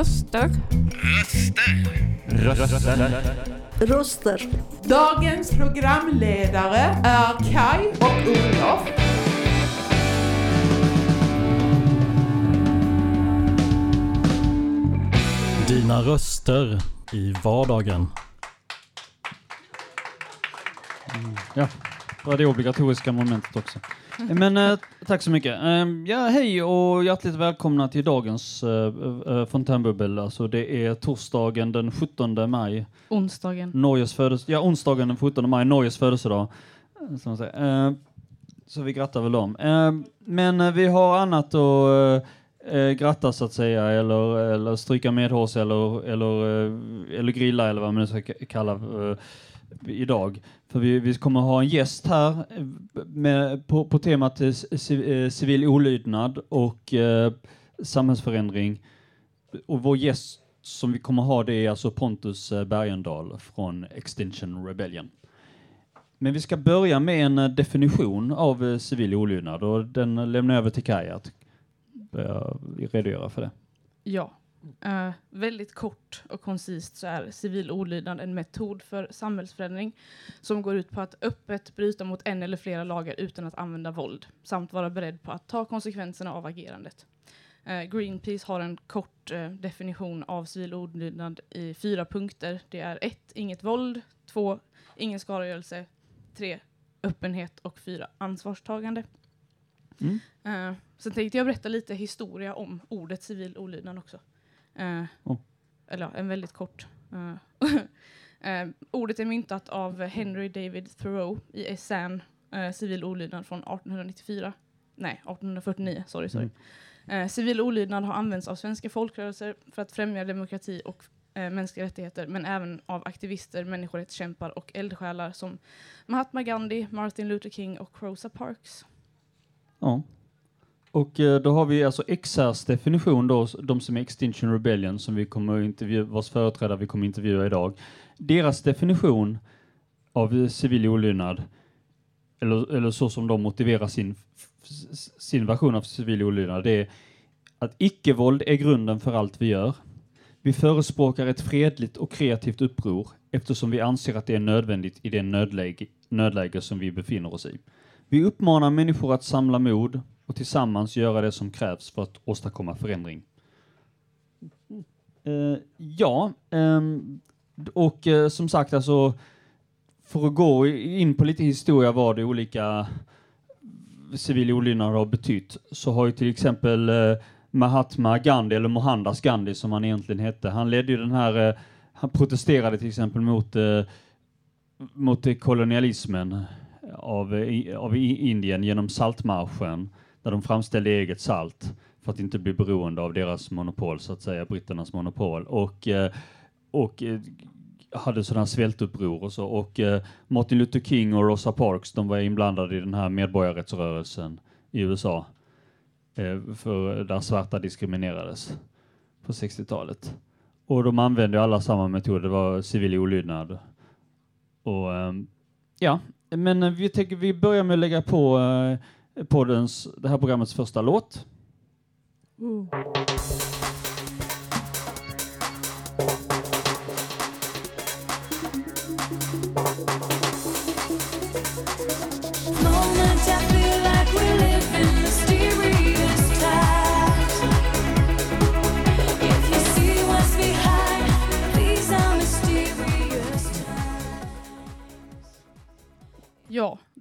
Röster. Röster. Röster. Röster. Dagens programledare är Kai och Olof. Dina röster i vardagen. Ja, det var det obligatoriska momentet också. Men eh, tack så mycket. Eh, ja, hej och hjärtligt välkomna till dagens eh, eh, fontänbubbel. Alltså det är torsdagen den 17 maj, Onsdagen. Norges födels ja, onsdagen den 17 maj, Norges födelsedag. eh, Som säger. Eh, så vi grattar väl dem. Eh, men eh, vi har annat att eh, gratta så att säga, eller, eller stryka medhårs eller, eller, eller grilla eller vad man nu ska kalla eh, idag. För vi, vi kommer ha en gäst här eh, med, på, på temat eh, eh, civil olydnad och eh, samhällsförändring. Och vår gäst som vi kommer ha det är alltså Pontus Bergendahl från Extinction Rebellion. Men vi ska börja med en definition av civil olydnad och den lämnar jag över till Kaj att redogöra för det. Ja. Eh, väldigt kort och koncist så är civil olydnad en metod för samhällsförändring som går ut på att öppet bryta mot en eller flera lagar utan att använda våld samt vara beredd på att ta konsekvenserna av agerandet. Eh, Greenpeace har en kort eh, definition av civil olydnad i fyra punkter. Det är ett, Inget våld. två, Ingen skadegörelse. tre, Öppenhet och fyra, Ansvarstagande. Mm. Sen tänkte jag berätta lite historia om ordet civil olydnad också. Eh, Oh. Eller en väldigt kort. eh, eh, ordet är myntat av Henry David Thoreau i essän eh, Civil olydnad från 1894. Nej, 1849. Sorry, sorry. Eh, civil olydnad har använts av svenska folkrörelser för att främja demokrati och eh, mänskliga rättigheter, men även av aktivister, människorättskämpar och eldsjälar som Mahatma Gandhi, Martin Luther King och Rosa Parks. Ja. Och eh, då har vi alltså XRs definition då, de som är Extinction Rebellion som vi kommer att intervjua, vars företrädare vi kommer intervjua idag. Deras definition av civil olydnad, eller, eller så som de motiverar sin, sin version av civil olydnad, det är att icke-våld är grunden för allt vi gör. Vi förespråkar ett fredligt och kreativt uppror eftersom vi anser att det är nödvändigt i det nödläge, nödläge som vi befinner oss i. Vi uppmanar människor att samla mod och tillsammans göra det som krävs för att åstadkomma förändring. Uh, ja, um, och uh, som sagt alltså för att gå in på lite historia vad det olika civil olydnad har betytt så har ju till exempel uh, Mahatma Gandhi, eller Mohandas Gandhi som han egentligen hette, han ledde ju den här, han protesterade till exempel mot, mot kolonialismen av, av Indien genom saltmarschen där de framställde eget salt för att inte bli beroende av deras monopol, så att säga, britternas monopol. Och, eh, och eh, hade sådana svältuppror och så. Och eh, Martin Luther King och Rosa Parks, de var inblandade i den här medborgarrättsrörelsen i USA. För där svarta diskriminerades på 60-talet. Och de använde alla samma metod, det var civil olydnad. Och ja, men vi tänker vi börjar med att lägga på poddens, det här programmets första låt. Mm.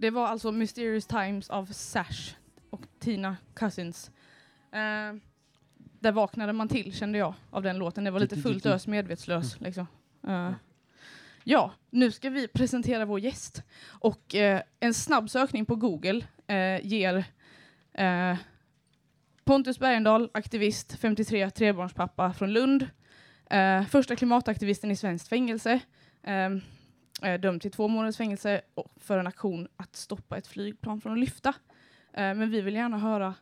Det var alltså Mysterious Times av Sash och Tina Cousins. Eh, där vaknade man till kände jag av den låten. Det var lite fullt ös medvetslös. Liksom. Eh, ja, nu ska vi presentera vår gäst. Och eh, en snabb sökning på Google eh, ger eh, Pontus Bergendahl, aktivist, 53, trebarnspappa från Lund. Eh, första klimataktivisten i svenskt fängelse. Eh, dömd till två månaders fängelse och- för en aktion att stoppa ett flygplan från att lyfta. Eh, men vi vill gärna höra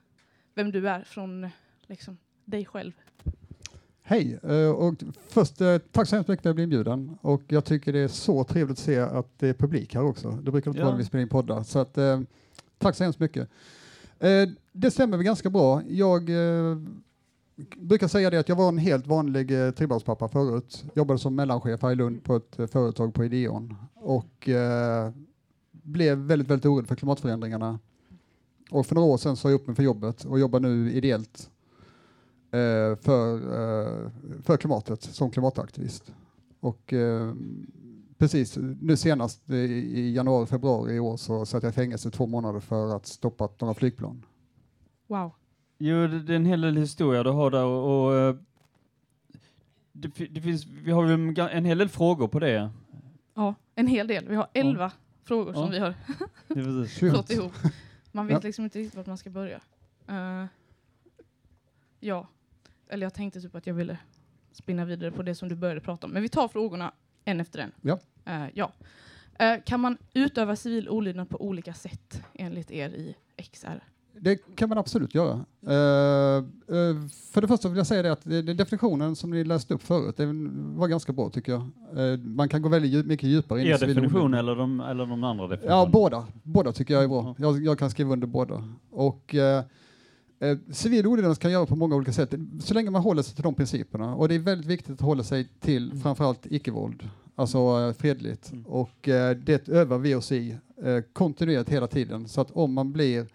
vem du är från liksom, dig själv. Hej! eh, Och först, tack så hemskt mycket för att jag blev inbjuden. Och jag tycker det är så trevligt att se att det är publik här också. Det brukar inte Ja. vara när vi spelar in poddar. Så att, tack så hemskt mycket. Det stämmer väl ganska bra. Jag brukar säga det att jag var en helt vanlig eh, trebarnspappa förut. Jobbade som mellanchef här i Lund på ett eh, företag på Ideon och eh, blev väldigt, väldigt orolig för klimatförändringarna. Och för några år sedan sa jag upp mig för jobbet och jobbar nu ideellt eh, för, eh, för klimatet som klimataktivist. Och eh, precis nu senast i, januari, februari i år så satt jag i fängelse två månader för att stoppa några flygplan. Wow. Jo, det, det är en hel del historia du har där och, och eh, det, det finns, vi har ju en, hel del frågor på det. Ja, en hel del. Vi har elva frågor Ja. som vi har fått ihop. Man vet Ja. liksom inte riktigt vart man ska börja. Eh, ja, eller jag tänkte typ att jag ville spinna vidare på det som du började prata om. Men vi tar frågorna en efter en. Ja. Eh, ja. Eh, kan man utöva civil olydnad på olika sätt enligt er i XR? Det kan man absolut göra. Eh, eh, för det första vill jag säga det att definitionen som ni läste upp förut, det var ganska bra tycker jag. Eh, man kan gå väldigt djup, mycket djupare in i Er definition eller de, eller de andra definitionerna? Ja, båda. Båda tycker jag är bra. Jag, jag kan skriva under båda. Och eh, civil olydnad kan göra på många olika sätt, så länge man håller sig till de principerna. Och det är väldigt viktigt att hålla sig till Mm. framförallt icke-våld, alltså eh, fredligt. Mm. Och eh, det övar vi oss i eh, kontinuerligt hela tiden. Så att om man blir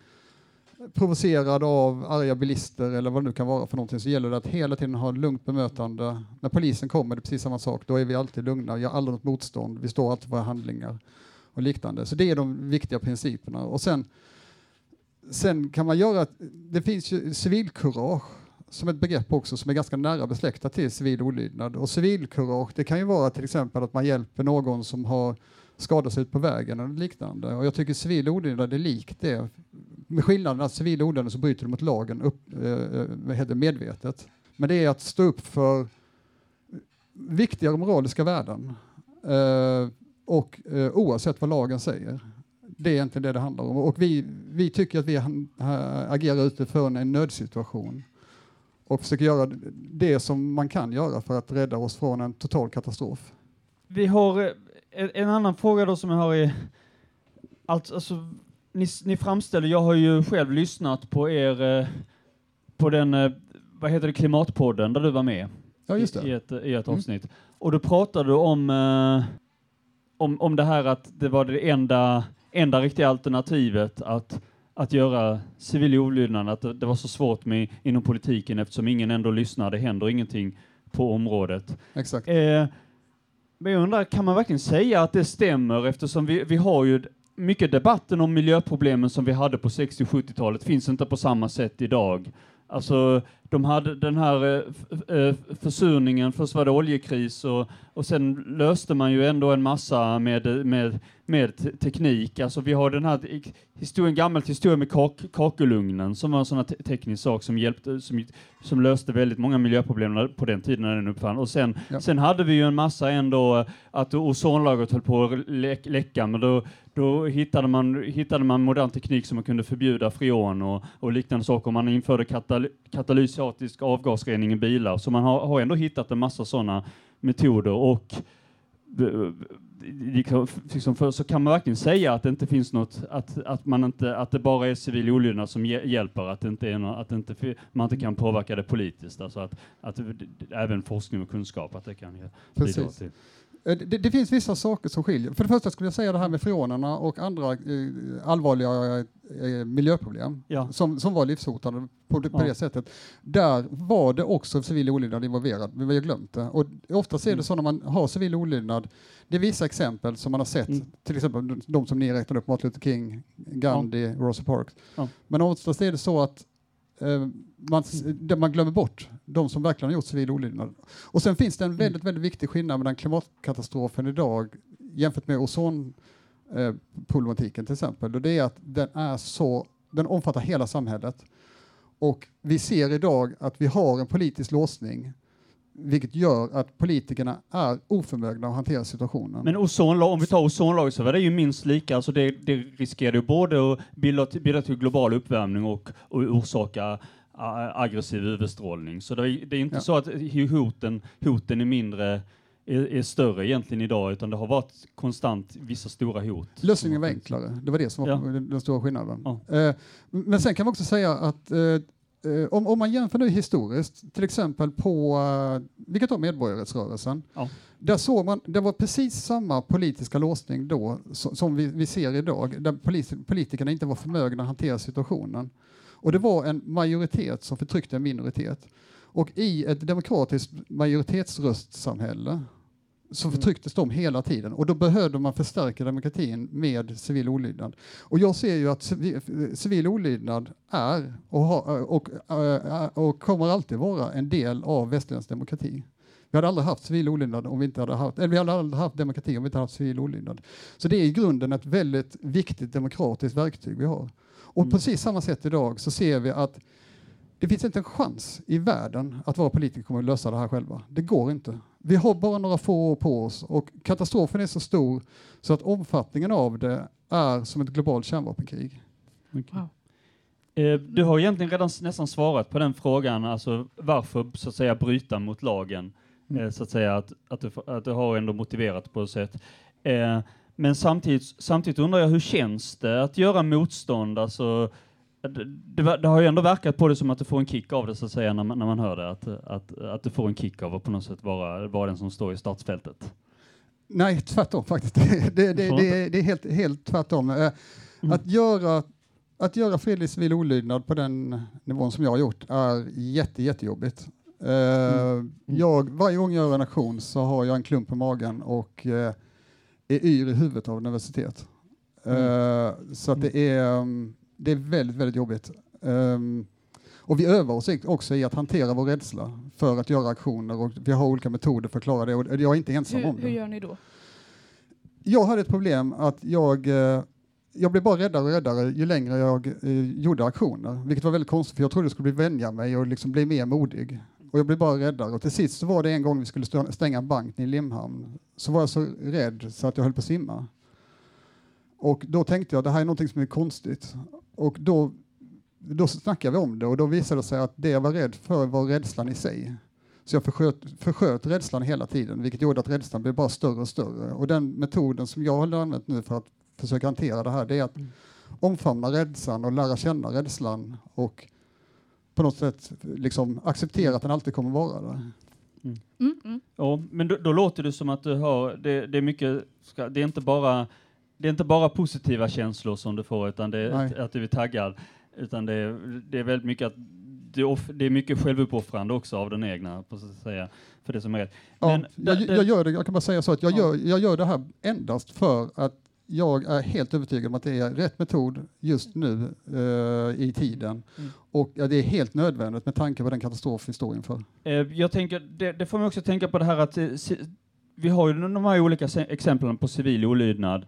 provocerad av arga bilister eller vad det nu kan vara för någonting så gäller det att hela tiden ha lugnt bemötande. När polisen kommer det är precis samma sak, då är vi alltid lugna, Vi gör aldrig något motstånd, vi står alltid för våra handlingar och liknande. Så det är de viktiga principerna. Och sen, sen kan man göra, det finns ju civilkurage som ett begrepp också som är ganska nära besläktat till civil olydnad. Och civilkurage, det kan ju vara till exempel att man hjälper någon som har skadat sig ut på vägen eller liknande. Och jag tycker civil olydnad är likt det. Med skillnaden att civil olydnad så bryter du mot lagen upp, eh, eh medvetet. Men det är att stå upp för viktigare moraliska värden. Eh, och eh, oavsett vad lagen säger. Det är egentligen det det handlar om. Och vi, vi tycker att vi agerar utifrån en nödsituation och försöker göra det som man kan göra för att rädda oss från en total katastrof. Vi har en, en annan fråga då som jag har i, alltså, alltså ni, ni framställer, jag har ju själv lyssnat på er, eh, på den, eh, vad heter det, Klimatpodden där du var med Ja, just i, i det. ett, i ett Mm. avsnitt. Och då pratade du om, eh, om, om det här att det var det enda, enda riktiga alternativet att, att göra civil olydnad, att det, det var så svårt med, inom politiken eftersom ingen ändå lyssnar, det händer ingenting på området. Exakt. Eh, men jag undrar, kan man verkligen säga att det stämmer eftersom vi, vi har ju mycket debatten om miljöproblemen som vi hade på 60 och 70-talet finns inte på samma sätt idag. Alltså, de hade den här eh, eh, försurningen, först var det oljekris och, och sen löste man ju ändå en massa med, med, med te- teknik. Alltså vi har den här historien, gammalt historia med kak, kakelugnen som var en sån här te- teknisk sak som hjälpte, som, som löste väldigt många miljöproblem på den tiden när den uppfann. Och sen, Ja. sen hade vi ju en massa ändå att ozonlagret höll på att lä läcka, men då, då hittade, man, hittade man modern teknik som man kunde förbjuda freon och, och liknande saker. Man införde katal katalysatisk avgasrening i bilar, så man har, har ändå hittat en massa sådana metoder och eh, kan- liksom för, så kan man verkligen säga att det inte finns något, att, att, man inte, att det bara är civil olydnad som hjälper, att, det inte är nå- att det inte, man inte kan påverka det politiskt. Alltså att, att även forskning och kunskap, att det kan bidra till. Eh, Det, det finns vissa saker som skiljer. För det första skulle jag säga det här med freonerna och andra eh, allvarliga eh, miljöproblem Ja. som, som var livshotande på, det- på Ja. det sättet. Där var det också civil olydnad involverad, men vi har glömt det. Och oftast är det Mm. så när man har civil olydnad, det är vissa exempel som man har sett, Mm. till exempel de- som ni räknade upp, Martin Luther King, Gandhi, Rosa Parks. Ja. Men oftast är det så att man, s- där man glömmer bort de som verkligen har gjort civil olydnad. Och sen finns det en väldigt, väldigt viktig skillnad mellan klimatkatastrofen idag jämfört med ozonproblematiken eh, problematiken till exempel. Och det är att den är så, den omfattar hela samhället. Och vi ser idag att vi har en politisk låsning vilket gör att politikerna är oförmögna att hantera situationen. Men ozonlag, om vi tar ozonlagret så var det ju minst lika, alltså det, det riskerar ju både att bidra till, bidra till global uppvärmning och, och orsaka aggressiv UV-strålning. Så det är, det är inte Ja. så att hoten, hoten är mindre, är, är större egentligen idag, utan det har varit konstant vissa stora hot. Lösningen var enklare. Det var det som var Ja. den, stora skillnaden. Ja. Eh, men sen kan man också säga att eh, om, om man jämför nu historiskt, till exempel på, uh, vi kan ta medborgarrättsrörelsen. Ja. Där såg man, det var precis samma politiska låsning då som, som vi, vi ser idag, där polis, politikerna inte var förmögna att hantera situationen. Och det var en majoritet som förtryckte en minoritet. Och i ett demokratiskt majoritetsröstsamhälle så Mm. förtrycktes de hela tiden och då behövde man förstärka demokratin med civil olydnad. Och jag ser ju att civil, olydnad är och, har, och, äh, och kommer alltid vara en del av västerländsk demokrati. Vi hade aldrig haft civil olydnad om vi inte hade haft, eller vi hade aldrig haft demokrati om vi inte hade haft civil olydnad. Så det är i grunden ett väldigt viktigt demokratiskt verktyg vi har. Och Mm. precis samma sätt idag så ser vi att det finns inte en chans i världen att våra politiker kommer att lösa det här själva. Det går inte. Vi har bara några få år på oss och katastrofen är så stor så att omfattningen av det är som ett globalt kärnvapenkrig. Wow. Eh, Du har egentligen redan nästan svarat på den frågan, alltså varför så att säga bryta mot lagen. Mm. Eh, Så att säga att, att, du, att du har ändå motiverat på ett sätt. Eh, Men samtidigt, samtidigt undrar jag hur känns det att göra motstånd? Alltså, det, det, har ju ändå verkat på det som att du får en kick av det så att säga när man, när man hör det, att, att, att du får en kick av att på något sätt vara, vara den som står i startfältet. Nej, tvärtom faktiskt. Det, det, det, är helt, helt tvärtom. Eh, Mm. Att, göra, att göra fredlig civil olydnad på den nivån som jag har gjort är jätte, jättejobbigt. Eh, Jag, varje gång jag gör en aktion så har jag en klump i magen och eh, är yr i huvudet av universitet. Eh, så att det är, um, det är väldigt, väldigt jobbigt. Um, och vi övar oss också i att hantera vår rädsla för att göra aktioner och vi har olika metoder för att klara det och jag är inte ensam om Hur, det. hur gör ni då? Jag hade ett problem att jag, eh, jag blev bara räddare och räddare ju längre jag eh, gjorde aktioner, vilket var väldigt konstigt för jag trodde jag skulle bli vänja mig och liksom bli mer modig. Och jag blev bara räddare och till sist så var det en gång vi skulle stänga en bank i Limhamn så var jag så rädd så att jag höll på att simma. Och då tänkte jag det här är någonting som är konstigt och då, då snackade vi om det och då visade det sig att det jag var rädd för var rädslan i sig. Så jag försköt, försköt rädslan hela tiden, vilket gjorde att rädslan blev bara större och större. Och den metoden som jag har använt nu för att försöka hantera det här, det är att omfamna rädslan och lära känna rädslan och på något sätt liksom acceptera att den alltid kommer vara där. Mm, mm. Ja, men då, då låter det som att du har, det, det är mycket, ska, det är inte bara det är inte bara positiva känslor som du får, utan det är att, du är taggad, utan det är, det är väldigt mycket att det är, mycket självuppoffrande också av den egna, på så att säga, för det som är. Ja, jag, jag, gör det, jag kan bara säga så att jag, Ja. gör, jag gör det här endast för att jag är helt övertygad om att det är rätt metod just nu eh, i tiden. Mm. Och ja, det är helt nödvändigt med tanke på den katastrof vi står inför. Eh, jag tänker, det, det får man också tänka på det här att eh, vi har ju de här olika exemplen på civil olydnad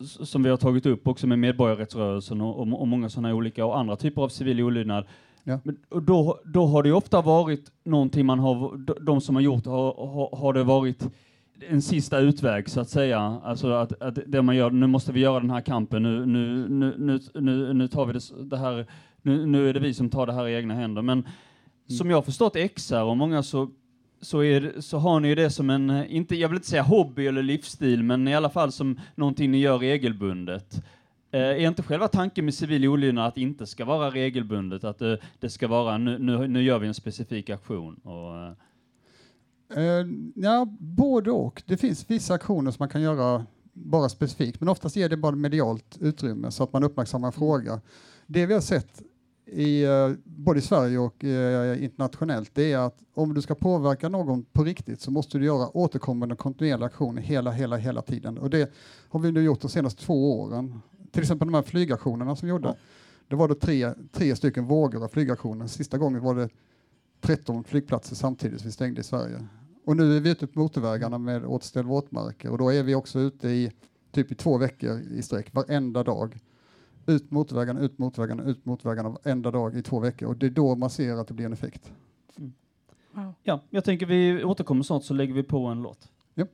som vi har tagit upp också med medborgarrättsrörelsen och, och, och många sådana olika och andra typer av civil olydnad. Ja. Men, och då, då har det ofta varit någonting man har, de, som har gjort har, har, har det varit en sista utväg så att säga. Alltså att, att det man gör, nu måste vi göra den här kampen, nu, nu, nu, nu, nu, nu tar vi det, det här, nu, nu är det vi som tar det här i egna händer. Men som jag har förstått XR och många så, så, är, så har ni ju det som en, eh, inte, jag vill inte säga hobby eller livsstil, men i alla fall som någonting ni gör regelbundet. Eh, är inte själva tanken med civil olydnad att det inte ska vara regelbundet, att det, det ska vara nu, nu, nu gör vi en specifik aktion? Och, eh, Eh, ja, både och. Det finns vissa aktioner som man kan göra bara specifikt, men oftast ger det bara medialt utrymme så att man uppmärksammar en fråga. Det vi har sett i, eh, både i Sverige och eh, internationellt, det är att om du ska påverka någon på riktigt så måste du göra återkommande kontinuerliga aktioner hela, hela, hela tiden. Och det har vi nu gjort de senaste två åren. Till exempel de här flygaktionerna som vi gjorde. Det var då tre, tre stycken vågor av flygaktioner. Sista gången var det 13 flygplatser samtidigt vi stängde i Sverige. Och nu är vi ute på motorvägarna med återställ våtmarker och då är vi också ute i typ i två veckor i sträck varenda dag. Ut motorvägarna, ut motorvägarna, ut motorvägarna varenda dag i två veckor och det är då man ser att det blir en effekt. Wow. ja, jag tänker vi återkommer snart så lägger vi på en låt. Ja.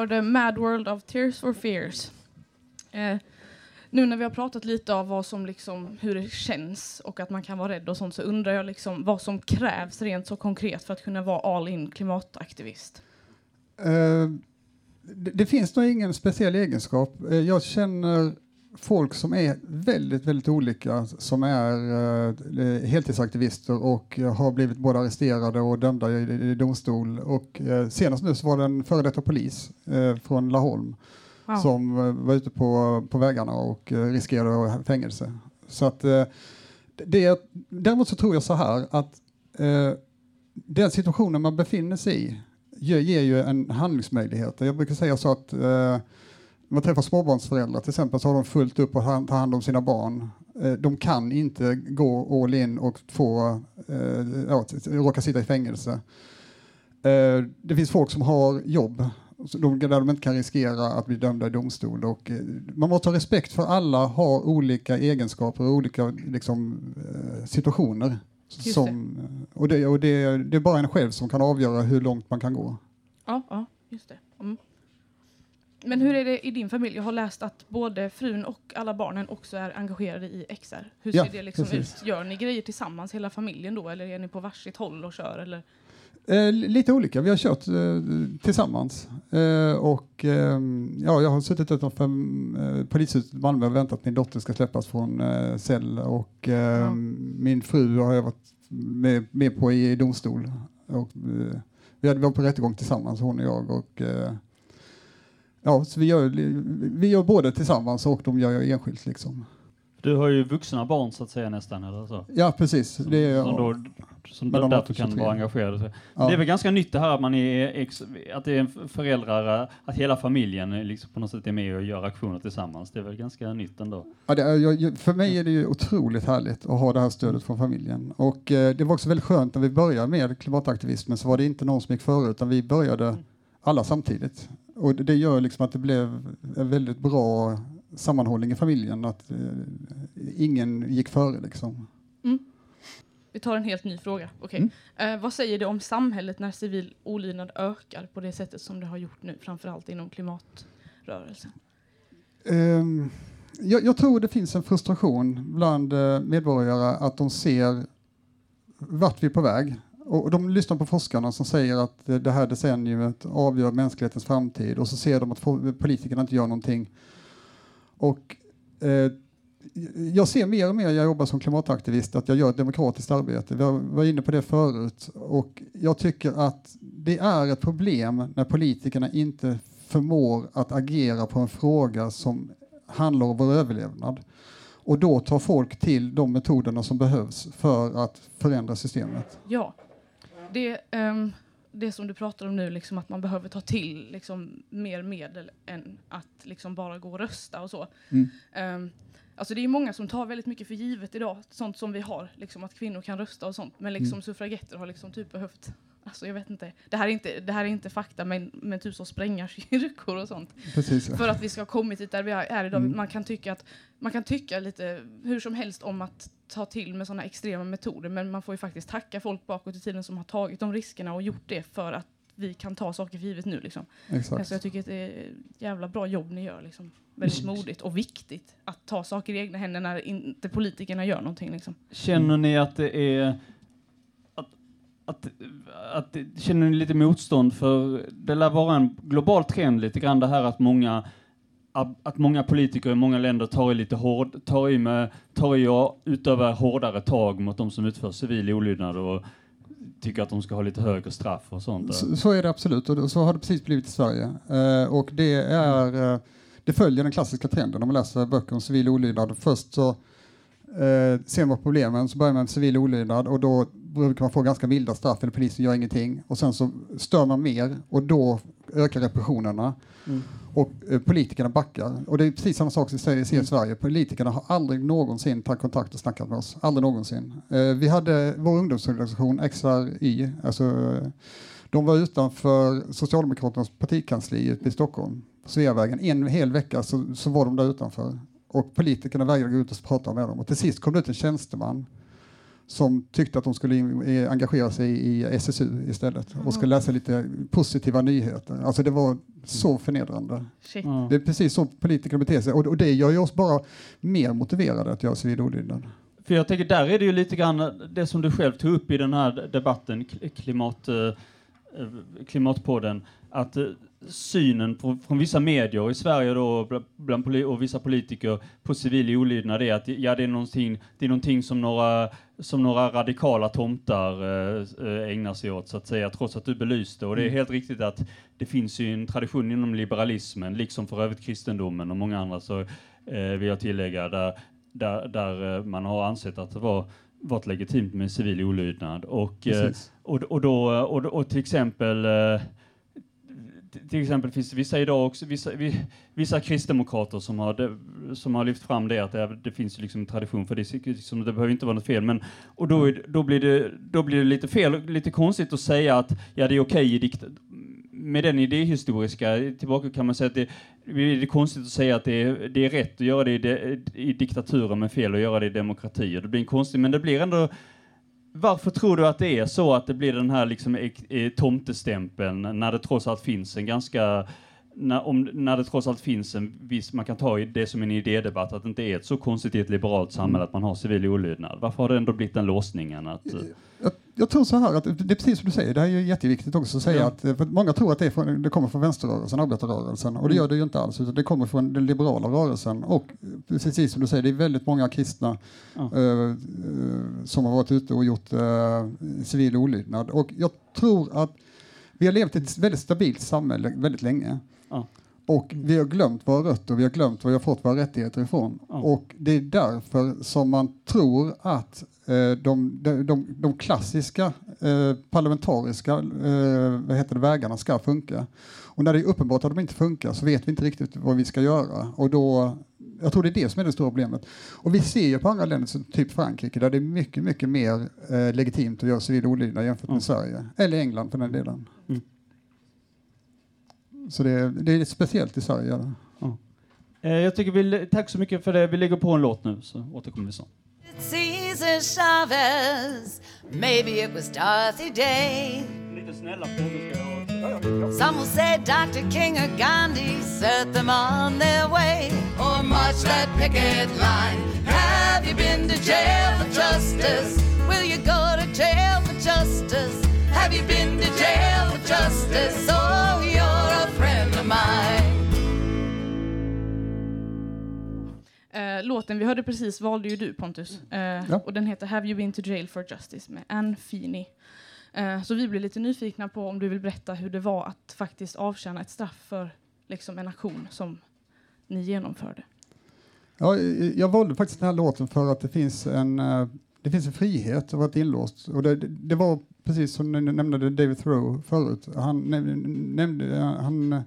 Hörde Mad World of Tears for Fears. Eh, nu när vi har pratat lite av vad som liksom, hur det känns och att man kan vara rädd och sånt så undrar jag liksom vad som krävs rent så konkret för att kunna vara all in klimataktivist. Eh, det, det finns nog ingen speciell egenskap. Eh, jag känner folk som är väldigt, väldigt olika som är eh, heltidsaktivister och har blivit både arresterade och dömda i, i domstol. Och eh, senast nu så var det en före detta polis eh, från Laholm Wow. som eh, var ute på, på vägarna och eh, riskerade fängelse. Så att eh, det, däremot så tror jag så här att den situationen man befinner sig i ger, ger ju en handlingsmöjlighet. Jag brukar säga så att man träffar småbarnsföräldrar till exempel så har de fullt upp att ta hand om sina barn. Eh, de kan inte gå all in och få, eh, ja, råka sitta i fängelse. Eh, det finns folk som har jobb där de inte kan riskera att bli dömda i domstol. Och, man måste ha respekt för alla har olika egenskaper och olika liksom, situationer. Just Som, och det, och det, det är bara en själv som kan avgöra hur långt man kan gå. Ja, ja just det. Mm. Men hur är det i din familj? Jag har läst att både frun och alla barnen också är engagerade i XR. Hur Ja, ser det liksom precis. ut? Gör ni grejer tillsammans, hela familjen då? Eller är ni på varsitt håll och kör? Eller? Eh, lite olika. Vi har kört eh, tillsammans. Eh, och, ehm, ja, jag har suttit utanför eh, polishuset i Malmö och väntat att min dotter ska släppas från eh, cell. Och, ehm, Min fru har jag varit med, med på i domstol. Och, eh, vi hade vi var på rättegång tillsammans, hon och jag. Och, eh, ja, så vi, gör, vi gör både tillsammans och de gör jag enskilt. Liksom. Du har ju vuxna barn så att säga nästan, eller så? Ja, precis. Det är, som då, som Men de är därför kan 23. vara engagerade. ja. Det är väl ganska nytt det här att man är ex, att det är föräldrar, att hela familjen liksom på något sätt är med och gör aktioner tillsammans. Det är väl ganska nytt ändå. Ja, det jag- för mig är det ju otroligt härligt att ha det här stödet från familjen. Och eh, det var också väldigt skönt när vi började med klimataktivismen så var det inte någon som gick före utan vi började alla samtidigt. Och det, gör liksom att det blev en väldigt bra sammanhållning i familjen, att eh, ingen gick före liksom. Vi tar en helt ny fråga. Okej. Mm. Eh, vad säger det om samhället när civil olydnad ökar på det sättet som det har gjort nu, framförallt inom klimatrörelsen? Ehm, jag, jag tror det finns en frustration bland eh, medborgare att de ser vart vi är på väg. Och de lyssnar på forskarna som säger att det här decenniet avgör mänsklighetens framtid och så ser de att politikerna inte gör någonting. Och eh, jag ser mer och mer, jag jobbar som klimataktivist, att jag gör ett demokratiskt arbete. Vi var inne på det förut. Och jag tycker att det är ett problem när politikerna inte förmår att agera på en fråga som handlar om vår överlevnad. Och då tar folk till de metoderna som behövs för att förändra systemet. Ja. Det, ehm, det som du pratar om nu, liksom att man behöver ta till liksom, mer medel än att liksom, bara gå och rösta och så. Mm. Ehm, alltså det är många som tar väldigt mycket för givet idag, sånt som vi har, liksom att kvinnor kan rösta och sånt. Men liksom Mm. suffragetter har liksom typ behövt Alltså jag vet inte. Det här är inte, det här är inte fakta men, men typ så spränga kyrkor och sånt. Precis. För att vi ska ha kommit dit där vi är idag. Mm. Man, kan tycka att, man kan tycka lite hur som helst om att ta till med sådana extrema metoder. Men man får ju faktiskt tacka folk bakåt i tiden som har tagit de riskerna och gjort det för att vi kan ta saker för givet nu. Liksom. Exakt. Alltså jag tycker att det är jävla bra jobb ni gör. Liksom. Väldigt modigt och viktigt att ta saker i egna händer när inte politikerna gör någonting. Liksom. Känner ni att det är att, att, känner ni lite motstånd för det lär vara en global trend lite grann det här att många att att många politiker i många länder tar i lite hård, tar i med, tar i och utövar hårdare tag mot de som utför civil olydnad och tycker att de ska ha lite högre straff och sånt. Så, så är det absolut och så har det precis blivit i Sverige. Eh, och det, är, eh, det följer den klassiska trenden om man läser böcker om civil olydnad. Först så eh, ser man problemen, så börjar man med civil olydnad och då brukar man få ganska milda straff eller polisen gör ingenting. Och sen så stör man mer och då ökar repressionerna. Mm. Och eh, politikerna backar. Och det är precis samma sak som vi ser, ser i Sverige. Politikerna har aldrig någonsin tagit kontakt och snackat med oss. Aldrig någonsin. Eh, vi hade vår ungdomsorganisation XRY, alltså de var utanför Socialdemokraternas partikansli i Stockholm, Sveavägen. En hel vecka så, så var de där utanför. Och politikerna vägrade gå ut och prata med dem. Och till sist kom det ut en tjänsteman som tyckte att de skulle eh, engagera sig i SSU istället och skulle läsa lite positiva nyheter. Alltså det var så förnedrande. Shit. Ja. Det är precis så politiker beter sig och, och det gör ju oss bara mer motiverade att göra civil olydnad. För jag tänker, där är det ju lite grann det som du själv tog upp i den här debatten, kl- klimat, eh, eh, Klimatpodden, att synen på, från vissa medier i Sverige då, bla- bland poli- och vissa politiker på civil olydnad är att ja, det är någonting, det är någonting som några, som några radikala tomtar eh, eh, ägnar sig åt, så att säga, trots att du belyste. Och det är helt riktigt att det finns ju en tradition inom liberalismen, liksom för övrigt kristendomen och många andra, så eh, vill jag tillägga, där, där, där eh, man har ansett att det var varit legitimt med civil olydnad. Och, eh, och, och, då, och, och till exempel eh, till exempel finns det vissa idag också, vissa, vi, vissa kristdemokrater som har, de, som har lyft fram det att det, det finns liksom en tradition för det, liksom, det behöver inte vara något fel, men och då, är, då, blir det, då blir det lite fel, lite konstigt att säga att ja, det är okej i dikt med den idéhistoriska tillbaka kan man säga att det, det är konstigt att säga att det är, det är rätt att göra det i, de, i diktaturer men fel att göra det i demokratier. Det blir en konstig, men det blir ändå varför tror du att det är så att det blir den här liksom eh, eh, tomtestämpeln när det trots allt finns en ganska när, om, när det trots allt finns en viss, man kan ta det som en idédebatt, att det inte är ett så konstigt i ett liberalt samhälle att man har civil olydnad. Varför har det ändå blivit den låsningen? Att, eh, Jag, jag tror så här att det är precis som du säger, det här är ju jätteviktigt också att säga Ja. att eh, många tror att det, från, det kommer från vänsterrörelsen, arbetarrörelsen och det Mm. gör det ju inte alls utan det kommer från den liberala rörelsen och precis som du säger, det är väldigt många kristna Ja. eh, eh, som har varit ute och gjort eh, civil olydnad och jag tror att vi har levt i ett väldigt stabilt samhälle väldigt länge. Ja. Och vi har glömt våra rötter, vi har glömt var vi har fått våra rättigheter ifrån. Ja. Och det är därför som man tror att eh, de, de, de, de klassiska eh, parlamentariska eh, vad heter det, vägarna ska funka. Och när det är uppenbart att de inte funkar så vet vi inte riktigt vad vi ska göra. Och då, jag tror det är det som är det stora problemet. Och vi ser ju på andra länder, som typ Frankrike, där det är mycket, mycket mer eh, legitimt att göra civil olydnad jämfört med Ja. Sverige. Eller England för den delen. Mm. Så det, det är speciellt i Sverige. ja. eh, jag tycker vi, tack så mycket för det. Vi lägger på en låt nu så återkommer vi snart. Caesar Chavez, maybe it was Dorothy Day. Lite snälla frågor. Some will say Dr. King or Gandhi set them on their way. Or march that picket line. Have you been to jail for justice? Will you go to jail for justice? Have you been to jail for justice? Oh, you're a mine. Eh, låten vi hörde precis valde ju du Pontus. Eh, Och den heter Have You Been To Jail For Justice med Anne Feeney. Eh, så vi blir lite nyfikna på om du vill berätta hur det var att faktiskt avtjäna ett straff för liksom, en aktion som ni genomförde. Ja, jag valde faktiskt den här låten för att det finns en, det finns en frihet att vara inlåst. Och det, det var precis som ni nämnde David Thoreau förut. Han, näm- nämnde, han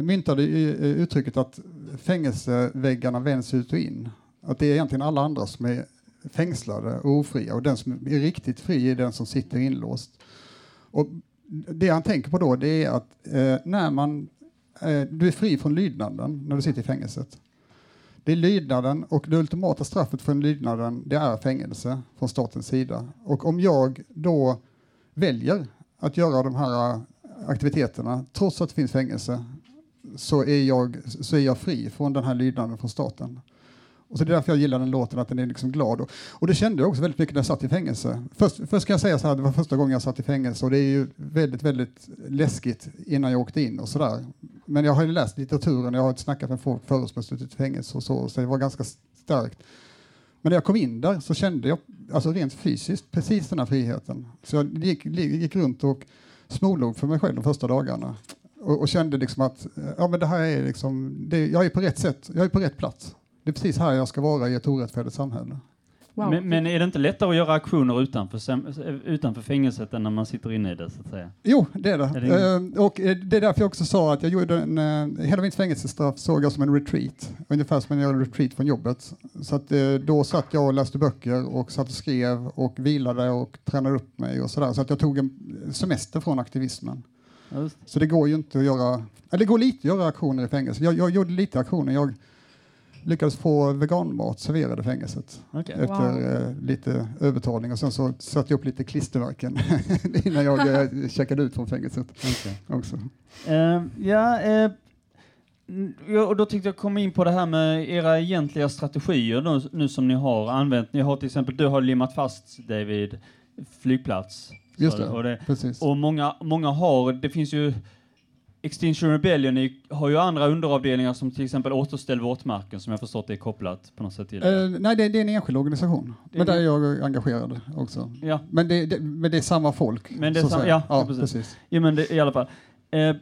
myntade eh, uttrycket att fängelseväggarna vänds ut och in. Att det är egentligen alla andra som är fängslade och ofria och den som är riktigt fri är den som sitter inlåst. Och det han tänker på då det är att eh, när man, eh, du är fri från lydnaden när du sitter i fängelset. Det är lydnaden och det ultimata straffet för lydnaden det är fängelse från statens sida. Och om jag då väljer att göra de här eh, aktiviteterna trots att det finns fängelse så är jag, så är jag fri från den här lydnaden från staten. Och så det är därför jag gillar den låten, att den är liksom glad. Och, och det kände jag också väldigt mycket när jag satt i fängelse. Först, först ska jag säga så här, det var första gången jag satt i fängelse och det är ju väldigt, väldigt läskigt innan jag åkte in och sådär. Men jag har ju läst litteraturen, jag har snackat med folk förut som har suttit i fängelse och så, så det var ganska starkt. Men när jag kom in där så kände jag, alltså rent fysiskt, precis den här friheten. Så jag gick, gick runt och smålog för mig själv de första dagarna. Och, och kände liksom att, ja men det här är liksom, det, jag är på rätt sätt, jag är på rätt plats. Det är precis här jag ska vara i ett orättfärdigt samhälle. Wow. Men, men är det inte lättare att göra aktioner utanför, utanför fängelset än när man sitter inne i det, så att säga? Jo, det är det. Är det Eh, och eh, det är därför jag också sa att jag gjorde en, eh, hela mitt fängelsestraff såg jag som en retreat, ungefär som en retreat från jobbet. Så att eh, då satt jag och läste böcker och satt och skrev och vilade och tränade upp mig och sådär. Så att jag tog en semester från aktivismen. Just. Så det går ju inte att göra, eller det går lite att göra aktioner i fängelse. Jag, jag gjorde lite aktioner. Jag lyckades få veganmat serverad i fängelset Okej. efter eh, lite övertalning och sen så satte jag upp lite klistermärken innan jag eh, checkade ut från fängelset Okej. också. Eh, ja, mm, ja, och då tänkte jag komma in på det här med era egentliga strategier nu, nu som ni har använt. Ni har till exempel, du har limmat fast dig vid flygplats. Just det. Och, det, Precis. och många, många har, det finns ju Extinction Rebellion är, har ju andra underavdelningar som till exempel Återställ våtmarken som jag förstått är kopplat på något sätt till. Eh, nej, det, det är en enskild organisation. Det Men där är en- jag engagerad också. Ja, Men det, det, men det är samma folk. Men det är sam- ja, ja precis. precis. ja men det, i alla fall. Eh,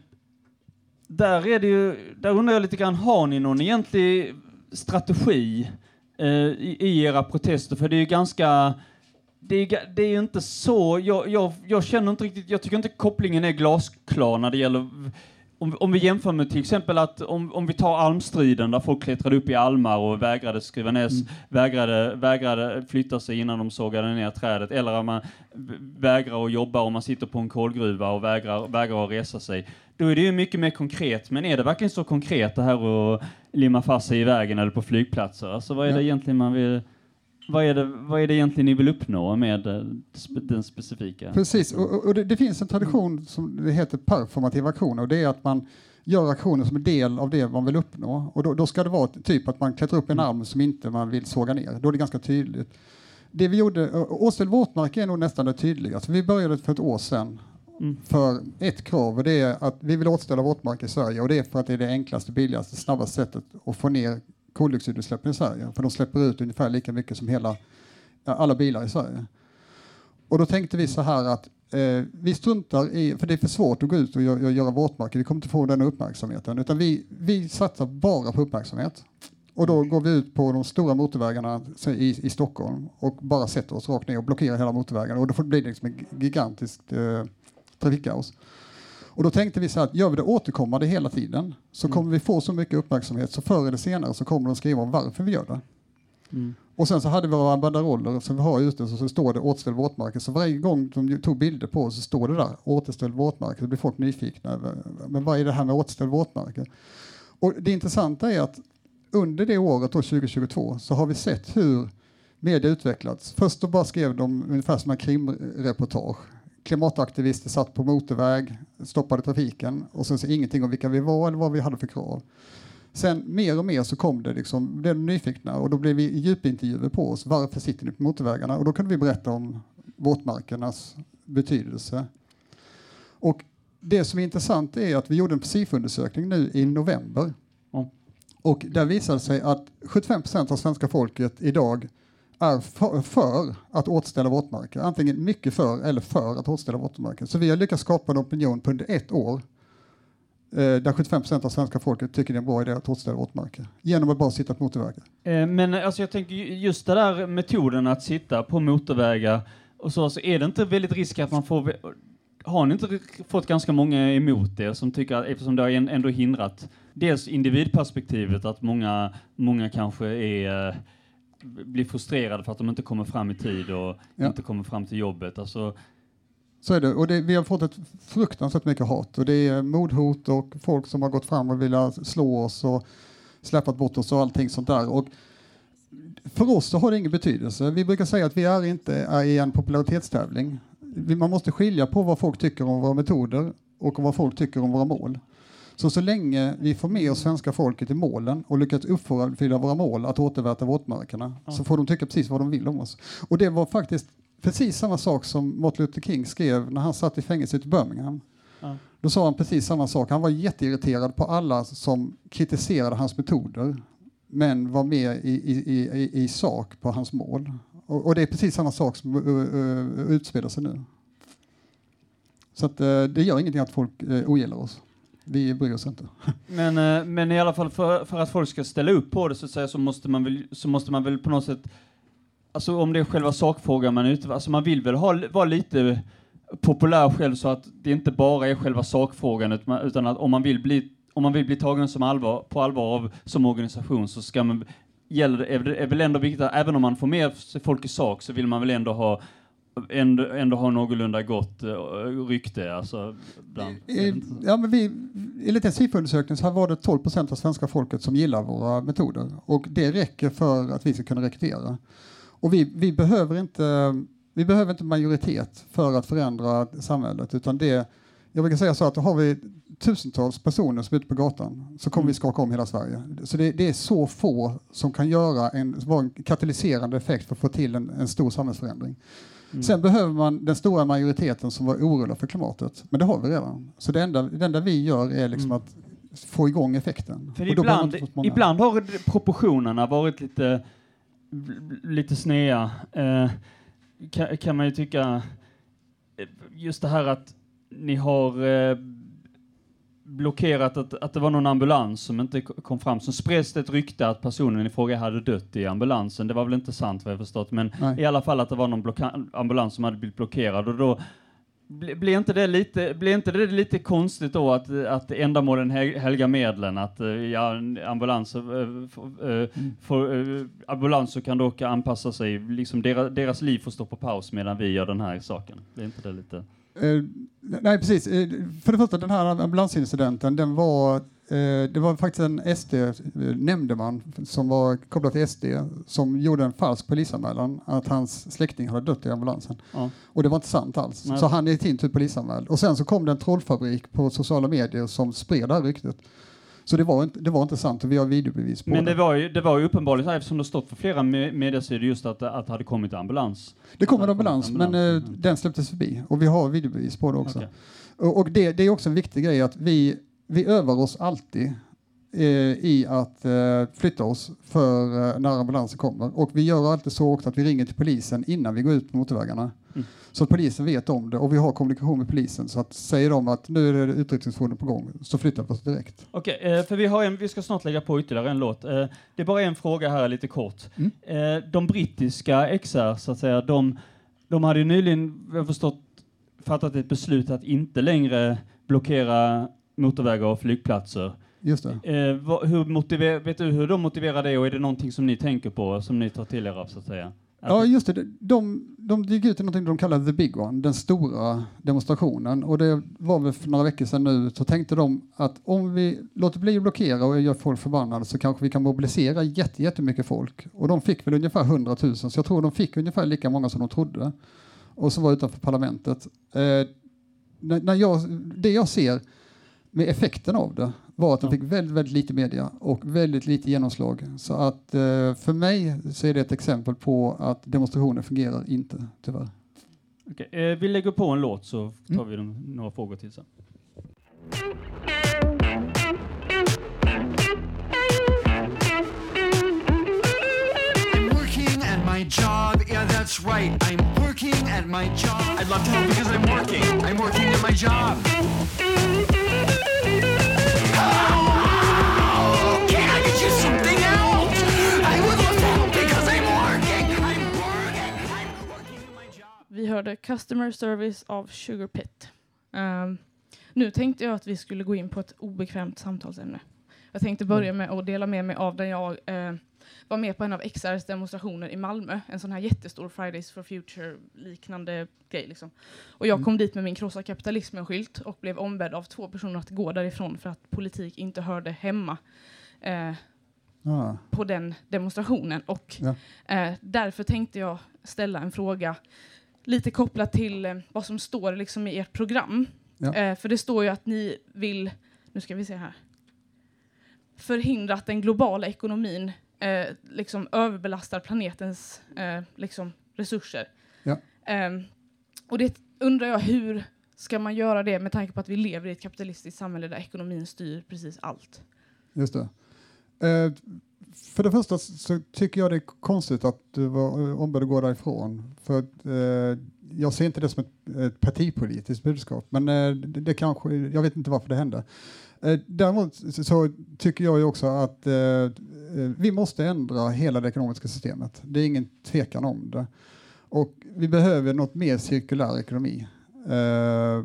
där är det ju, där undrar jag lite grann, har ni någon egentlig strategi eh, i, i era protester? För det är ju ganska det är, det är inte så, jag, jag, jag känner inte riktigt, jag tycker inte kopplingen är glasklar när det gäller om, om vi jämför med till exempel att om, om vi tar almstriden där folk klättrade upp i almar och vägrade skriva ner, Mm. vägrade, vägrade flytta sig innan de sågade ner trädet eller om man vägrar att jobba om man sitter på en kolgruva och vägrar, vägrar att resa sig. Då är det ju mycket mer konkret. Men är det verkligen så konkret det här att limma fast sig i vägen eller på flygplatser? Alltså vad är Ja. det egentligen man vill vad är, det, vad är det egentligen ni vill uppnå med eh, den specifika? Precis, och, och- det, det finns en tradition som det heter performativ aktion och det är att man gör aktioner som en del av det man vill uppnå. Och då, då ska det vara typ att man klättrar upp en arm som inte man vill såga ner. Då är det ganska tydligt. Det vi gjorde, Åsel våtmark är nog nästan det tydligaste. Vi började för ett år sedan Mm. för ett krav och det är att vi vill återställa våtmark i Sverige och det är för att det är det enklaste, billigaste, snabbaste sättet att få ner koldioxidutsläppen i Sverige. För de släpper ut ungefär lika mycket som hela, alla bilar i Sverige. Och då tänkte vi så här att eh, vi struntar i, för det är för svårt att gå ut och göra, och göra våtmarker, vi kommer inte få den uppmärksamheten, utan vi, vi satsar bara på uppmärksamhet. Och då går vi ut på de stora motorvägarna i, i Stockholm och bara sätter oss rakt ner och blockerar hela motorvägen och då blir det liksom ett gigantiskt eh, trafikkaos. Och då tänkte vi så här att gör vi det återkommande hela tiden så kommer vi få så mycket uppmärksamhet så förr eller senare så kommer de skriva om varför vi gör det. Mm. Och sen så hade vi våra banderoller som vi har ute så, så står det återställ våtmarker. Så varje gång de tog bilder på oss så står det där återställ våtmarker. Då blir folk nyfikna. över, Men vad är det här med återställ våtmarker? Och det intressanta är att under det året, då 2022, så har vi sett hur media utvecklats. Först då bara skrev de ungefär som en krimreportage. Klimataktivister satt på motorväg, stoppade trafiken och sen så ingenting om vilka vi var eller vad vi hade för krav. Sen mer och mer så kom det liksom, blev de nyfikna och då blev vi djupintervjuer på oss. Varför sitter ni på motorvägarna? Och då kunde vi berätta om våtmarkernas betydelse. Och det som är intressant är att vi gjorde en SIFO-undersökning nu i november. Ja. Och där visade det sig att 75 procent av svenska folket idag är för, för att återställa våtmarker. Antingen mycket för eller för att återställa våtmarker. Så vi har lyckats skapa en opinion på under ett år eh, där 75 procent av svenska folket tycker det är en bra idé att återställa våtmarker. Genom att bara sitta på motorvägar. Eh, Men alltså jag tänker just det där metoden att sitta på motorvägar och så, så är det inte väldigt risk att man får har ni inte fått ganska många emot det som tycker att eftersom det har ändå hindrat dels individperspektivet att många, många kanske är eh, blir frustrerade för att de inte kommer fram i tid och Ja. inte kommer fram till jobbet. Alltså, Så är det. Och det, vi har fått ett fruktansvärt mycket hat. Och det är mordhot och folk som har gått fram och velat slå oss och släppat bort oss och allting sånt där. Och för oss så har det ingen betydelse. Vi brukar säga att vi är inte är i en popularitetstävling. Man måste skilja på vad folk tycker om våra metoder och vad folk tycker om våra mål. Så så länge vi får med oss svenska folket i målen och lyckas uppfylla våra mål att återväta våtmarkerna så får de tycka precis vad de vill om oss. Och det var faktiskt precis samma sak som Martin Luther King skrev när han satt i fängelset i Birmingham. Ja. Då sa han precis samma sak. Han var jätteirriterad på alla som kritiserade hans metoder men var med i, i, i, i, i sak på hans mål. Och, och det är precis samma sak som uh, uh, utspelar sig nu. Så att, uh, det gör ingenting att folk uh, ogillar oss. Vi bryr oss inte. Men, eh, men i alla fall för, för att folk ska ställa upp på det så, att säga, så, måste man väl, så måste man väl på något sätt, alltså om det är själva sakfrågan man är ute alltså man vill väl ha, vara lite populär själv så att det inte bara är själva sakfrågan utan, att om man vill bli, om man vill bli tagen som allvar, på allvar av, som organisation så ska man, gäller är, det, är väl ändå viktigt att även om man får med sig folk i sak så vill man väl ändå ha ändå, ändå ha någorlunda gott uh, rykte alltså bland, Eh, Ja, men vi, enligt en SIFO-undersökning så var det 12 procent av svenska folket som gillar våra metoder och det räcker för att vi ska kunna rekrytera. Och vi, vi, behöver, inte, vi behöver inte majoritet för att förändra samhället utan det, jag brukar säga så att har vi tusentals personer som är ute på gatan så kommer vi skaka om hela Sverige. Så det, det är så få som kan göra en, vara en katalyserande effekt för att få till en, en stor samhällsförändring. Mm. Sen behöver man den stora majoriteten som var oroliga för klimatet, men det har vi redan. Så det enda, det enda vi gör är liksom Mm. att få igång effekten. Ibland, ibland har proportionerna varit lite, lite snea. Eh, kan, kan man ju tycka. eh, Just det här att ni har eh, blockerat att, att det var någon ambulans som inte kom fram. Så spreds det ett rykte att personen i fråga hade dött i ambulansen. Det var väl inte sant vad jag förstått, men Nej. i alla fall att det var någon ambulans som hade blivit blockerad och då bli- blir inte det lite, blir inte det lite konstigt då att, att ändamålen hel- helgar medlen? Att eh, ja, en ambulans, eh, får- eh, får, eh, ambulanser kan dock anpassa sig, liksom deras, deras liv får stå på paus medan vi gör den här saken. Blir inte det lite... Eh, nej, precis. Eh, för det första, den här ambulansincidenten, den var, eh, det var faktiskt en SD-nämndeman som var kopplad till SD som gjorde en falsk polisanmälan att hans släkting hade dött i ambulansen. Ja. Och det var inte sant alls. Nej. Så han är i sin tur polisanmäld. Och sen så kom det en trollfabrik på sociala medier som spred det här ryktet. Så det var inte, det var inte sant och vi har videobevis på Men det. det var ju, det var ju uppenbarligen så här, eftersom det stått för flera me- mediesidor just att, att det hade kommit ambulans. Det kom en ambulans, men ambulans, eh, mm. den släpptes förbi och vi har videobevis på det också. Okej. Och, och det, det är också en viktig grej att vi, vi övar oss alltid eh, i att eh, flytta oss för eh, när ambulansen kommer. Och vi gör alltid så också att vi ringer till polisen innan vi går ut på motorvägarna. Mm. Så polisen vet om det och vi har kommunikation med polisen så att säger de att nu är det utryckningsfordon på gång så flyttar vi oss direkt. Okej, eh, för vi, har en, vi ska snart lägga på ytterligare en låt. Eh, det är bara en fråga här lite kort. Mm. Eh, de brittiska XR, så att säga, de, de hade ju nyligen, jag förstått, fattat ett beslut att inte längre blockera motorvägar och flygplatser. Just det. Eh, vad, hur motiver, vet du hur de motiverar det och är det någonting som ni tänker på, som ni tar till er av så att säga? Ja, just det. De, de gick ut i något de kallar the big one, den stora demonstrationen. Och det var väl för några veckor sedan nu, så tänkte de att om vi låter bli att blockera och gör folk förbannade så kanske vi kan mobilisera jätte, jättemycket folk. Och de fick väl ungefär 100 000, så jag tror de fick ungefär lika många som de trodde. Och så var utanför parlamentet. Eh, när, när jag, det jag ser med effekten av det var att de fick väldigt, väldigt lite media och väldigt lite genomslag. Så att eh, för mig så är det ett exempel på att demonstrationer fungerar inte, tyvärr. Okej, eh, vi lägger på en låt så tar Mm. vi de, några frågor till sen. My job. Yeah, that's right. I'm working at my job. I'd love to help because I'm working. I'm working at my job. Vi hörde Customer Service av Sugar Pit. Ehm, nu tänkte jag att vi skulle gå in på ett obekvämt samtalsämne. Jag tänkte börja med att dela med mig av där jag eh, var med på en av XRs demonstrationer i Malmö. En sån här jättestor Fridays for Future-liknande grej. Liksom. Och jag Mm. kom dit med min krossa kapitalismen-skylt och blev ombedd av två personer att gå därifrån för att politik inte hörde hemma. Eh, Ah, på den demonstrationen. Och Ja. eh, därför tänkte jag ställa en fråga lite kopplat till eh, vad som står liksom i ert program. Ja. Eh, för det står ju att ni vill, nu ska vi se här, förhindra att den globala ekonomin eh, liksom överbelastar planetens eh, liksom resurser. Ja. Ehm, och det undrar jag, hur ska man göra det med tanke på att vi lever i ett kapitalistiskt samhälle där ekonomin styr precis allt? just det. För det första så tycker jag det är konstigt att du var eh, ombedd att gå därifrån. För att, eh, jag ser inte det som ett, ett partipolitiskt budskap, men eh, det, det kanske, jag vet inte varför det hände. Eh, däremot så, så tycker jag ju också att eh, eh, vi måste ändra hela det ekonomiska systemet. Det är ingen tvekan om det. Och vi behöver något mer cirkulär ekonomi. Eh,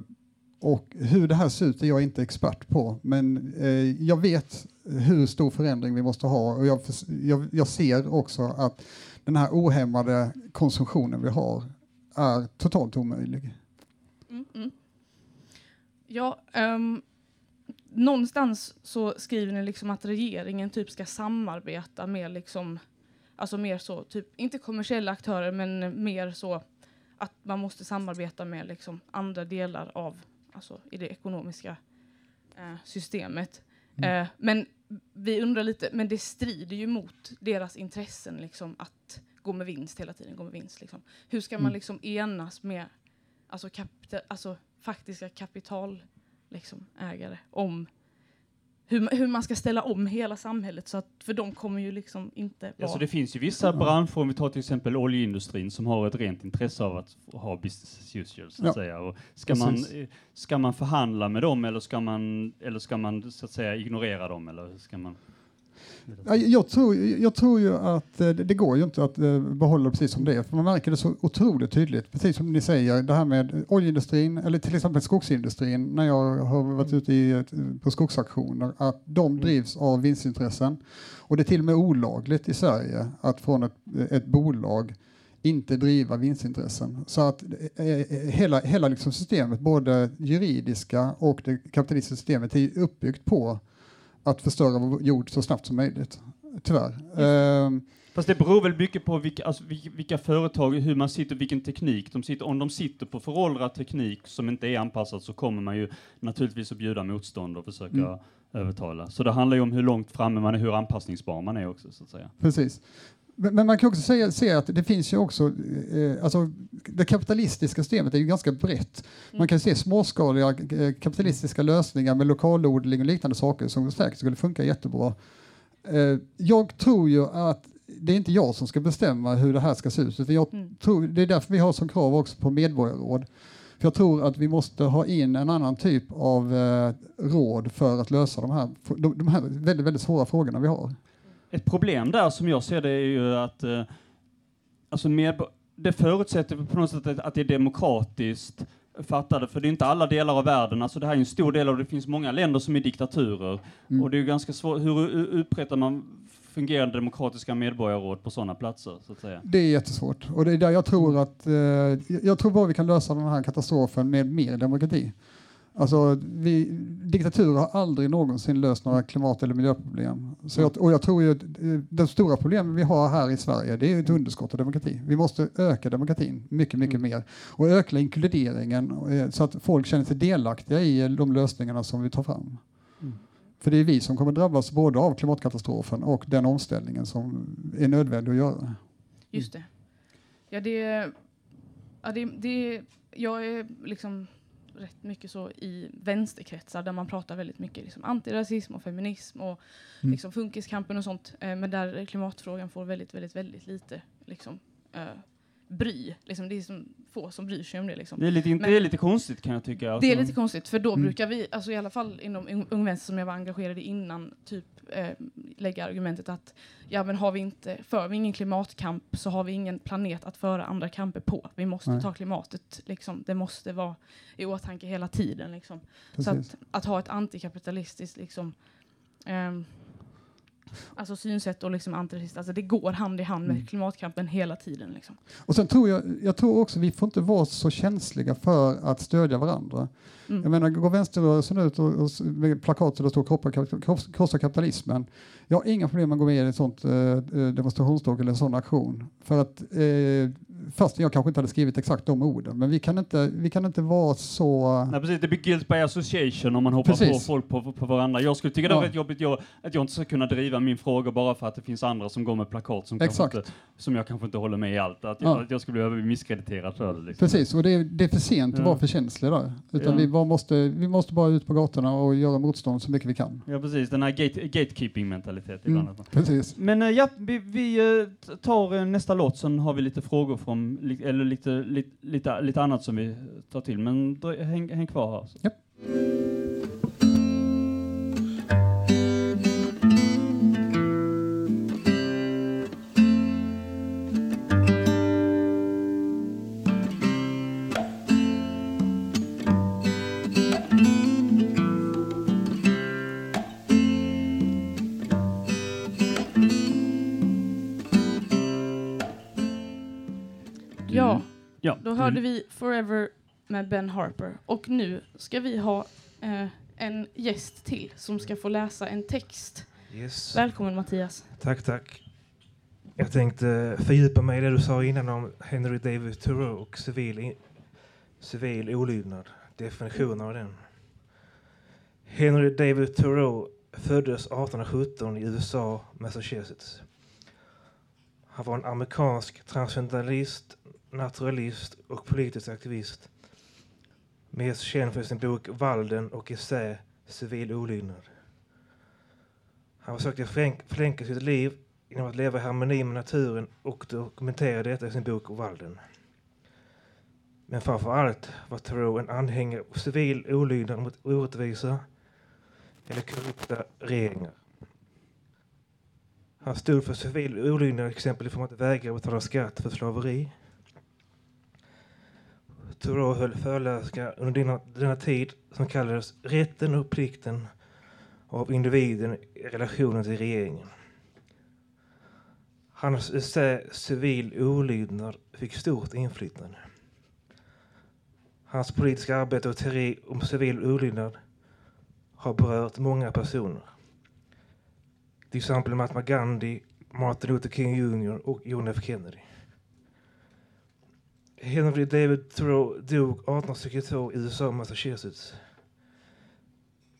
och hur det här ser ut är jag inte expert på, men eh, jag vet hur stor förändring vi måste ha och jag, jag, jag ser också att den här ohämmade konsumtionen vi har är totalt omöjlig. Mm, mm. Ja, um, någonstans så skriver ni liksom att regeringen typ ska samarbeta med liksom, alltså mer så, typ, inte kommersiella aktörer, men mer så att man måste samarbeta med liksom andra delar av, alltså i det ekonomiska eh, systemet. Eh, men vi undrar lite, men det strider ju mot deras intressen liksom att gå med vinst hela tiden, gå med vinst liksom. Hur ska man Mm. liksom enas med alltså, kapita- alltså faktiska kapital liksom, om hur, hur man ska ställa om hela samhället så att, för de kommer ju liksom inte vara... Alltså det finns ju vissa branscher, om vi tar till exempel oljeindustrin, som har ett rent intresse av att ha business as usual, så att Ja, säga. Och ska, man, precis. eh, ska man förhandla med dem eller ska man, eller ska man så att säga ignorera dem? Eller ska man... Ja, Jag tror, jag tror ju att eh, det, går ju inte att eh, behålla det precis som det är, för man märker det så otroligt tydligt. Precis som ni säger, det här med oljeindustrin eller till exempel skogsindustrin, när jag har varit ute i, på skogsaktioner, att de drivs av vinstintressen. Och det är till och med olagligt i Sverige att från ett, ett bolag inte driva vinstintressen. Så att eh, eh, hela, hela liksom systemet, både juridiska och det kapitalistiska systemet, är uppbyggt på att förstöra vår jord så snabbt som möjligt. Tyvärr. Ehm, Fast det beror väl mycket på vilka, alltså, vilka företag, hur man sitter, vilken teknik de sitter. Om de sitter på föråldrad teknik som inte är anpassad så kommer man ju naturligtvis att bjuda motstånd och försöka Mm. övertala. Så det handlar ju om hur långt framme man är, hur anpassningsbar man är också så att säga. Precis. Men, man kan också säga, se att det finns ju också, eh, alltså det kapitalistiska systemet är ju ganska brett. Man kan se småskaliga eh, kapitalistiska lösningar med lokalodling och liknande saker som säkert skulle funka jättebra. Eh, jag tror ju att det är inte jag som ska bestämma hur det här ska se ut, utan jag Mm. tror, det är därför vi har som krav också på medborgarråd. För jag tror att vi måste ha in en annan typ av eh, råd för att lösa de här, de, de här väldigt, väldigt svåra frågorna vi har. Ett problem där som jag ser det är ju att eh, alltså det förutsätter på något sätt att, det är demokratiskt fattade, för det är inte alla delar av världen, alltså det här är en stor del och det finns många länder som är diktaturer Mm. och det är ganska svårt, hur upprättar man fungerande demokratiska medborgarråd på sådana platser så att säga? Det är jättesvårt och det är där jag tror att eh, jag tror bara vi kan lösa den här katastrofen med mer demokrati. Alltså, vi, diktaturer har aldrig någonsin löst några klimat eller miljöproblem. Så jag, och jag tror ju att eh, de stora problemen vi har här i Sverige det är ett underskott av demokrati. Vi måste öka demokratin mycket, mycket mer och öka inkluderingen eh, så att folk känner sig delaktiga i eh, de lösningarna som vi tar fram. Mm. För det är vi som kommer drabbas både av klimatkatastrofen och den omställningen som är nödvändig att göra. Just det. Ja, det, ja, det, det... Jag är liksom rätt mycket så i vänsterkretsar där man pratar väldigt mycket liksom antirasism och feminism och Mm. liksom funkiskampen och sånt. Eh, men där klimatfrågan får väldigt, väldigt, väldigt lite liksom, eh, bry. Liksom, det är som få som bryr sig om det. Liksom. Det är lite, Men- det är lite konstigt kan jag tycka. Det är Alltså, lite konstigt, för då Mm. brukar vi, alltså i alla fall inom Ung Vänster som jag var engagerad i innan, typ eh, lägga argumentet att ja men har vi inte, för vi ingen klimatkamp så har vi ingen planet att föra andra kamper på. Vi måste Nej. ta klimatet, liksom, det måste vara i åtanke hela tiden. Liksom. Så att, att ha ett antikapitalistiskt liksom, ehm, alltså synsätt och liksom antirasistiskt, alltså det går hand i hand med Mm. klimatkampen hela tiden. Liksom. Och sen tror jag, jag tror också vi får inte vara så känsliga för att stödja varandra. Mm. Jag menar, går vänsterrörelsen ut och, och med plakat där det står "Kroppa kap- kross- krossa kapitalismen. Jag har inga problem med att gå med i ett sånt eh, demonstrationståg eller en sån aktion. För att, eh, fast jag kanske inte hade skrivit exakt de orden, men vi kan inte, vi kan inte vara så... Nej, precis, det blir guilt by association om man hoppar Precis. på folk på, på varandra. Jag skulle tycka det var Ja. rätt jobbigt jag, att jag inte ska kunna driva min fråga bara för att det finns andra som går med plakat som, inte, som jag kanske inte håller med i allt. Att jag, Ja. att jag skulle bli misskrediterad för det. Liksom. Precis, och det är, det är för sent att Ja. vara för känslig där. Utan Ja. vi, bara måste, vi måste bara ut på gatorna och göra motstånd så mycket vi kan. Ja, precis. Den här gate, gatekeeping-mentalitet ibland. Mm, precis. Men eh, ja, vi, vi eh, tar eh, nästa låt, sen har vi lite frågor från, eller lite, lite, lite, lite annat som vi tar till. Men häng, häng kvar här. Ja. Hörde vi Forever med Ben Harper. Och nu ska vi ha eh, en gäst till som ska få läsa en text. Yes. Välkommen Mattias. Tack, tack. Jag tänkte fördjupa mig i det du sa innan om Henry David Thoreau och civil, civil olydnad. Definitionen av den. Henry David Thoreau föddes 1817 i USA, Massachusetts. Han var en amerikansk transcendentalist, naturalist och politisk aktivist. Mest känd för sin bok Valden och essä Civil olydnad. Han försökte förlänk- förenkla sitt liv genom att leva i harmoni med naturen och dokumentera detta i sin bok Valden. Men framför allt var Thoreau en anhängare av civil olydnad mot orättvisa eller korrupta regeringar. Han stod för civil olydnad exempel i form av att vägra betala skatt för slaveri. Thoreau höll föreläsningar under denna, denna tid som kallades Rätten och plikten av individen i relationen till regeringen. Hans essä Civil olydnad fick stort inflytande. Hans politiska arbete och teori om civil olydnad har berört många personer. Till exempel Mahatma Gandhi, Martin Luther King Jr och John F Kennedy. Henry David Thoreau dog 1862 i USA, Massachusetts.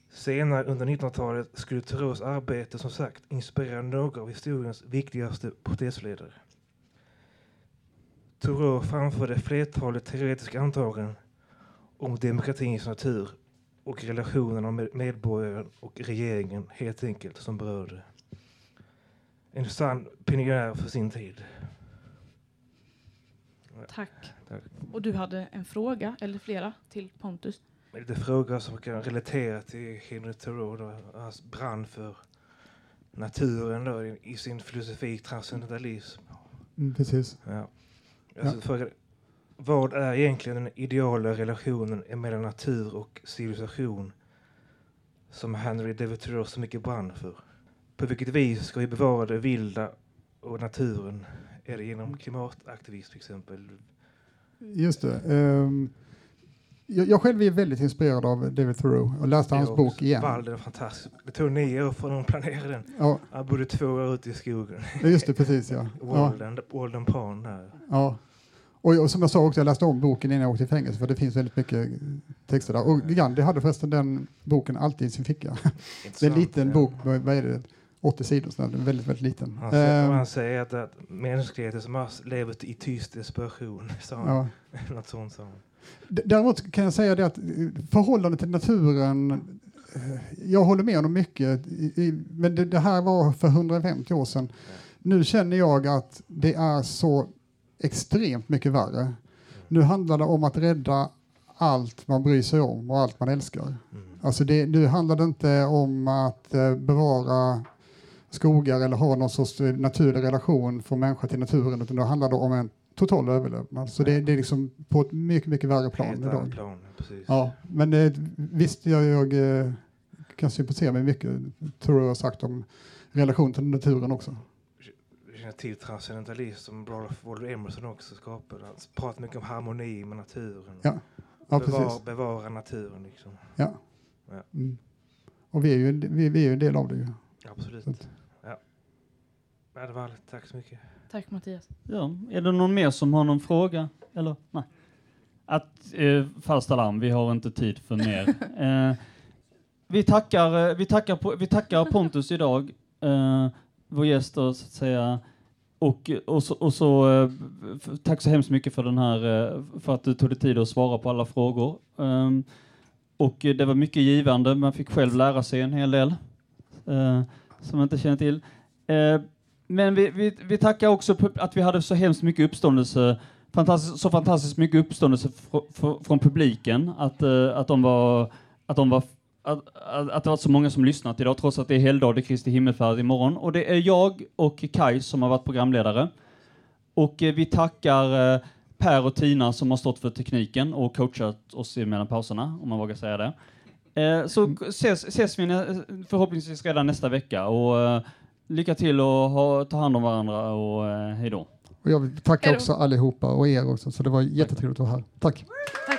Senare under 1900-talet skulle Thoreaus arbete som sagt inspirera några av historiens viktigaste protestledare. Thoreau framförde flertalet teoretiska antaganden om demokratins natur och relationerna med medborgaren och regeringen helt enkelt som berörde. En sann pionjär för sin tid. Tack. Och du hade en fråga, eller flera, till Pontus. lite frågor som kan relatera till Henry Thoreau. Då, hans brand för naturen då, i, sin filosofi transcendentalism. Mm, precis. Ja. Alltså, fråga, vad är egentligen den ideala relationen mellan natur och civilisation som Henry David Thoreau så mycket brann för? På vilket vis ska vi bevara det vilda och naturen? Är det genom klimataktivism till exempel? Just det. Ehm, jag, jag själv är väldigt inspirerad av David Thoreau och läste hans bok igen. Walden är fantastisk. Det tog nio år för att planera den. Ja. Jag bodde två år ute i skogen. Ja, Just det, precis ja. ja. Walden, Walden Pond där. ja. Och, och som jag sa också, jag läste om boken innan jag åkte i fängelse för det finns väldigt mycket texter där. Och Gandhi hade förresten den boken alltid i sin ficka. Det är en liten ja. bok, vad är det, 80 sidor, så den är väldigt, väldigt liten. Han säger, Ehm, han säger att, att mänskligheten som har levt i tyst desperation. Han. ja. Något sånt sa Däremot kan jag säga det att eh, förhållandet till naturen, eh, jag håller med honom mycket, i, men det, det här var för 150 år sedan. Nu känner jag att det är så extremt mycket värre. Nu handlar det om att rädda allt man bryr sig om och allt man älskar. Mm. Alltså det, nu handlar det inte om att eh, bevara skogar eller ha någon sorts eh, naturlig relation från människa till naturen, utan det handlar det om en total överlevnad. Så det, det är liksom på ett mycket, mycket värre plan Helt idag. plan. Ja, men eh, visst, jag, jag eh, kan sympatisera med mycket tror jag har sagt om relation till naturen också. Jag känner till transcendentalism som Ralph Waldo Emerson också skapade. Han pratar mycket om harmoni med naturen. Ja, ja bevara, bevara naturen liksom. Ja. Ja. Mm. Och vi är, ju, vi, vi är ju en del av det ju. Absolut. Att- Ja. Det var allt. Tack så mycket. Tack Mattias. Ja, är det någon mer som har någon fråga? Eller nej? Att eh, falskt alarm, vi har inte tid för mer. eh, vi, tackar, eh, vi, tackar, vi tackar Pontus idag, eh, vår gäst då, så att säga. Och, och så, och så eh, tack så hemskt mycket för den här, eh, för att du tog dig tid att svara på alla frågor. Och det var mycket givande, man fick själv lära sig en hel del som man inte känner till. Men vi, vi, vi tackar också att vi hade så hemskt mycket uppståndelse, fantastiskt, så fantastiskt mycket uppståndelse fr, fr, från publiken, att, eh, att de var, att de var att, att, att det var så många som lyssnat idag, trots att det är helgdag, det är Kristi himmelfärd imorgon. Och det är jag och Kai som har varit programledare. Och eh, vi tackar eh, Per och Tina som har stått för tekniken och coachat oss mellan pauserna, om man vågar säga det. Så k- ses, ses vi förhoppningsvis redan nästa vecka. Och, lycka till och ha, ta hand om varandra och eh, hej då. Och jag vill tacka också allihopa och er också, så det var jättetrevligt att vara här. Tack! Tack.